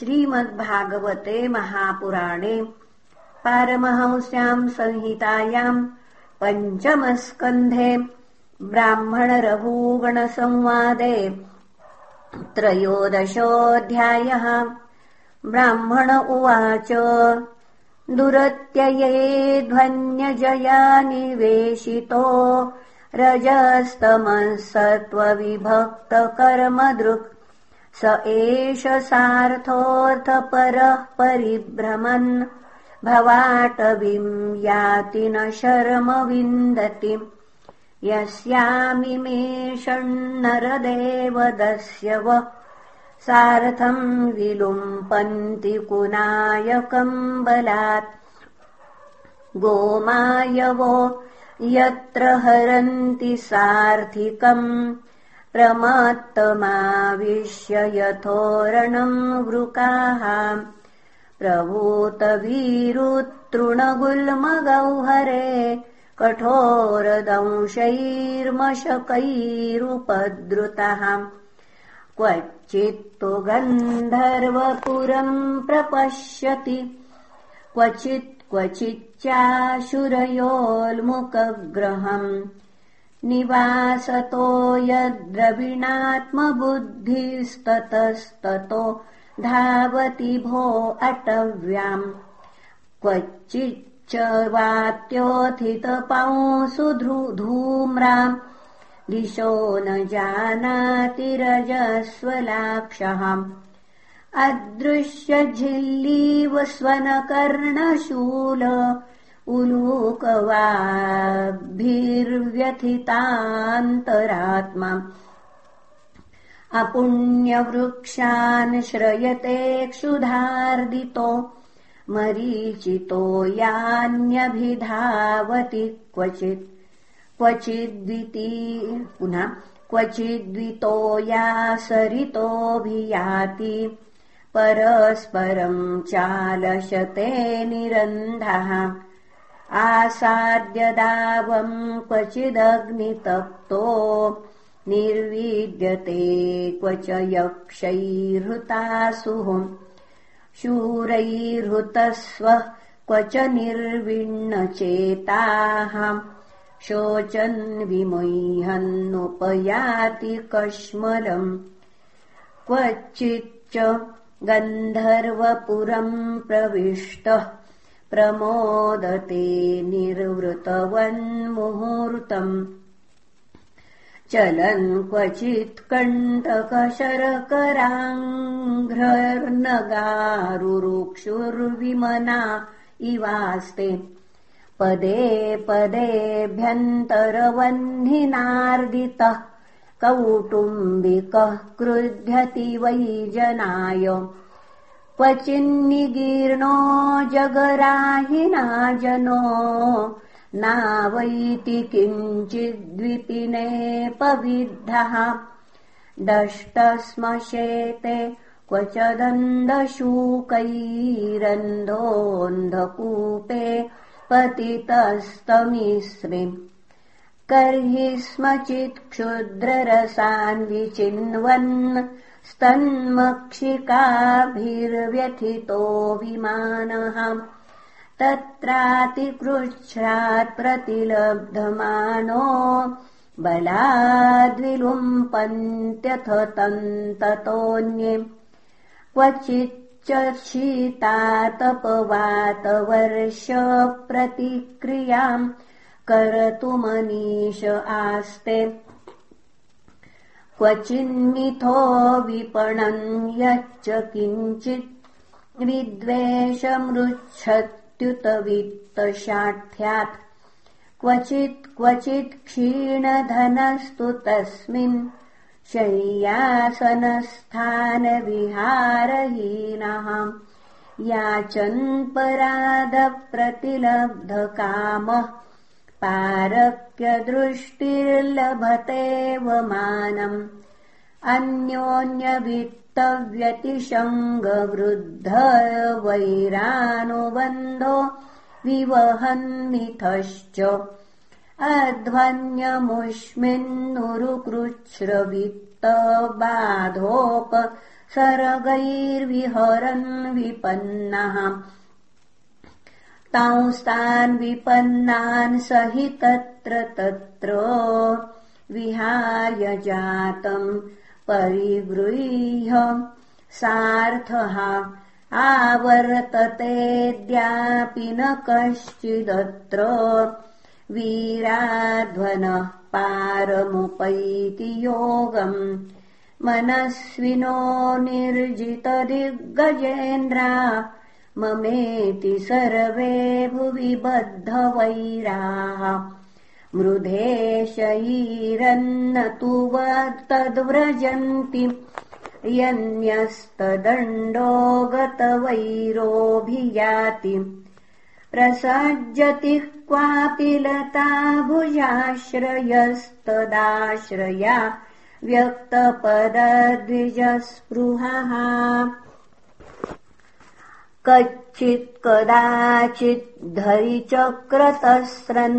श्रीमद्भागवते महापुराणे पारमहंस्याम् संहितायाम् पञ्चमस्कन्धे ब्राह्मणरघूगणसंवादे त्रयोदशोऽध्यायः। ब्राह्मण उवाच दुरत्यये ध्वन्यजया निवेशितो रजस्तमः सत्त्वविभक्तकर्मदृक् स एष सार्थोऽर्थपरः परिभ्रमन्। भवाटवीम् याति न शर्म विन्दति। यस्यामिमेषण्णरदेवदस्य व। सार्थम् विलुम्पन्ति कुनायकम् बलात्। गोमायवो यत्र हरन्ति सार्थिकम् प्रमत्तमाविश्य यथोरणम् वृकाः। प्रभूतवीरुतृणगुल्मगौहरे कठोरदंशैर्मशकैरुपद्रुतः। क्वचित्तु गन्धर्वपुरम् प्रपश्यति क्वचित् क्वचिच्चाशुरयोल्मुखग्रहम् निवासतो यद्रविणात्मबुद्धिस्ततस्ततो धावति भो अटव्याम्। क्वचिच्च वात्योथितपांसु धूम्राम्। दिशो न जानाति रजस्वलाक्षः अदृश्यझिल्लीव स्वनकर्णशूल उलूकवाभिर्व्यथितान्तरात्मा। अपुण्यवृक्षान् श्रयते क्षुधार्दितो मरीचितो यान्यभिधावति क्वचित्। क्वचिद्विती पुनः क्वचिद्वितो या सरितोऽभियाति परस्परम् चालशते निरन्धः आसाद्यदावम् क्वचिदग्नितप्तो निर्विद्यते क्व च यक्षैर्हृतासुः। शूरैर्हृतस्वः क्व च निर्विण्णचेताः। शोचन् विमुह्यन्नुपयाति कश्मलम् क्वचिच्च गन्धर्वपुरम् प्रविष्टः प्रमोदते निर्वृतवन्मुहूर्तम्। चलन् क्वचित् कण्टकशरकराङ्घ्रर्नगारुरुक्षुर्विमना इवास्ते। पदे पदेभ्यन्तरवह्निनार्दितः कौटुम्बिकः क्रुध्यति वै जनाय क्वचिन्निगीर्णो जगराहिना जनो नावैति किञ्चिद्विपिनेपविद्धः दष्टस्मशेते क्व च दन्दशूकैरन्धोऽन्धकूपे पतितस्तमिस्मि कर्हि स्म क्षुद्ररसान् विचिन्वन् स्तन्मक्षिकाभिर्व्यथितो विमानः। तत्रातिकृच्छ्रात् प्रतिलब्धमानो बलाद्विलुम्पन्त्यथ तन्ततोऽन्ये क्वचिच्च करतुमनीश आस्ते। क्वचिन्मिथो विपणन् यच्च किञ्चित् विद्वेषमृच्छत्युत क्वचित् क्वचित् क्षीणधनस्तु तस्मिन् शय्यासनस्थानविहारहीनः याचन्परादप्रतिलब्धकामः पारक्यदृष्टिर्लभतेव मानम् अन्योन्यवित्तव्यतिशङ्गवृद्ध वैरानुबन्धो विवहन्मिथश्च अध्वन्यमुष्मिन्नुरुकृच्छ्रवित्तबाधोप सर्गैर्विहरन् विपन्नः तांस्तान् विपन्नान् स हि तत्र तत्र विहाय जातम् परिगृह्य सार्थः आवर्ततेऽद्यापि न कश्चिदत्र वीराध्वनः पारमुपैति योगम् मनस्विनो निर्जितदिग्गजेन्द्रा ममेति सर्वे भुवि बद्धवैराः। मृधेशयीरन्न तु तद्व्रजन्ति यन्यस्तदण्डो गतवैरोऽभियाति। प्रसज्जति क्वापि लता भुजाश्रयस्तदाश्रया व्यक्तपदद्विजस्पृहः कच्चित् कदाचित् धरिचक्रतस्रन्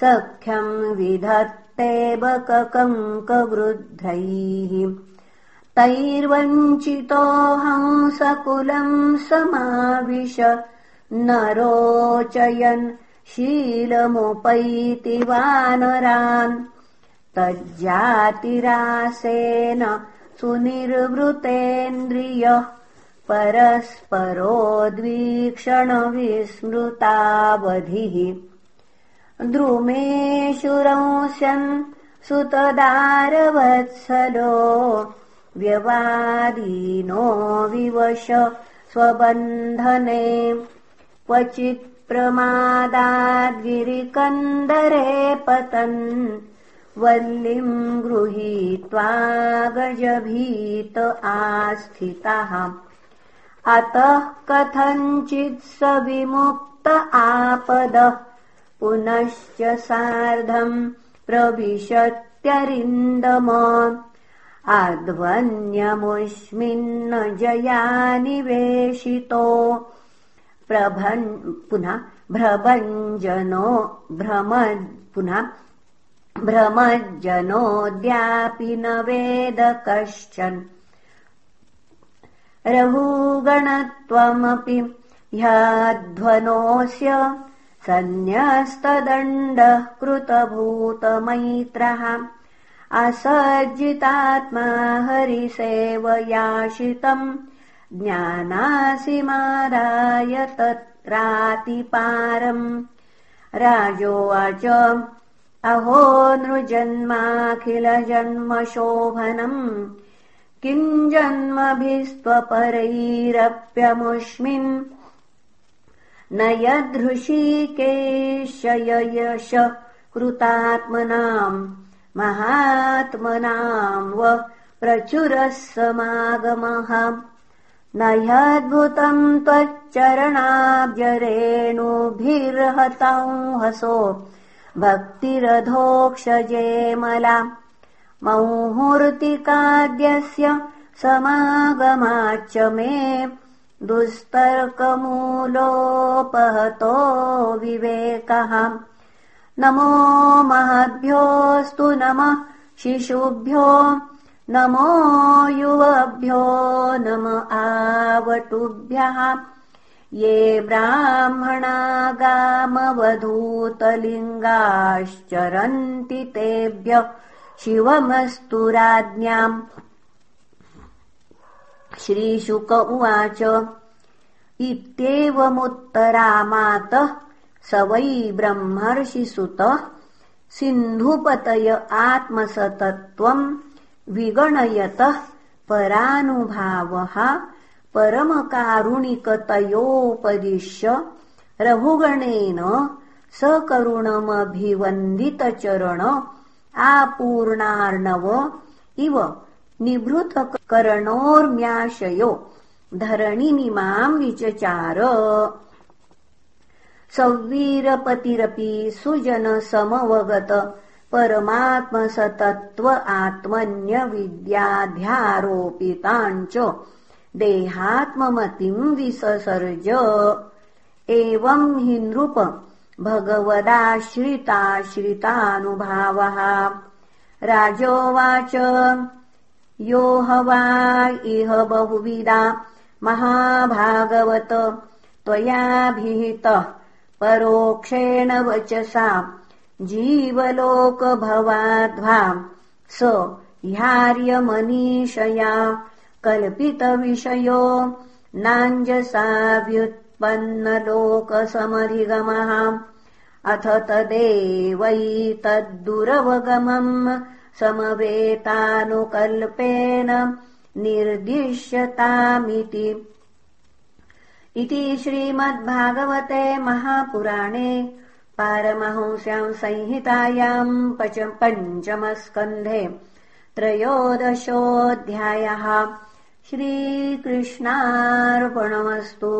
सख्यम् विधत्ते बककङ्कवृद्धैः तैर्वञ्चितोऽहंसकुलम् समाविश न रोचयन् शीलमुपैति वानरान्। तज्जातिरासेन सुनिर्वृतेन्द्रियः परस्परोद्वीक्षणविस्मृतावधिः द्रुमेषु रंस्यन् सुतदारवत्सलो व्यवादीनो विवश स्वबन्धने। क्वचित् प्रमादाद्गिरिकन्दरे पतन् वल्लिम् गृहीत्वा गजभीत आस्थितः अतः कथञ्चित् स विमुक्त आपदः। पुनश्च सार्धम् प्रविशत्यरिन्दम भ्रभञ्जनो भ्रम पुनः भ्रमज्जनोऽद्यापि न वेद कश्चन रघुगणत्वमपि ह्याध्वनोऽस्य सन्न्यस्तदण्डः कृतभूतमैत्रः असज्जितात्मा हरिसेवयाशितम् ज्ञानासिमादाय तत्रातिपारम् राजोवाच अहो नृजन्माखिलजन्मशोभनम् किम् जन्मभिस्त्वपरैरप्यमुष्मिन्? न यदृशीकेशयश कृतात्मनाम् महात्मनाम् व प्रचुरः समागमः। न ह्यद्भुतम् त्वच्चरणाब्जरेणुभिर्हतंहसो भक्तिरधोक्षजेमला मौहूर्तिकाद्यस्य समागमाच्च मे दुस्तर्कमूलोपहतो विवेकः। नमो महद्भ्योऽस्तु नमः शिशुभ्यो नमो युवभ्यो नम आवटुभ्यः। ये ब्राह्मणागामवधूतलिङ्गाश्चरन्ति तेभ्य शिवमस्तु राज्ञाम् श्रीशुक उवाच इत्येवमुत्तरामातः स वै ब्रह्मर्षिसुतः सिन्धुपतय आत्मसतत्त्वम् विगणयतः परानुभावः परमकारुणिकतयोपदिश्य रघुगणेन सकरुणमभिवन्दितचरण आपूर्णार्णव इव निभृतकरणोर्म्याशयो धरणिनिमाम् विचचार। सौवीरपतिरपि सुजनसमवगत परमात्मसतत्त्व आत्मन्यविद्याध्यारोपिताञ्च। देहात्ममतिम् विससर्ज। एवम् हि नृप भगवदाश्रिताश्रितानुभावः राजोवाच यो ह वा इह बहुविदा महाभागवत त्वयाभिहितः परोक्षेण वचसा। जीवलोकभवाध्वा स ह्यार्यमनीषया। कल्पितविषयो नाञ्जसाव्युत्पन्नलोकसमधिगमः अथ तदेवैतद्दुरवगमम् समवेतानुकल्पेन निर्दिश्यतामिति। इति श्रीमद्भागवते महापुराणे पारमहंस्याम् संहितायाम् पच पञ्चमस्कन्धे त्रयोदशोऽध्यायः। श्रीकृष्णार्पणमस्तु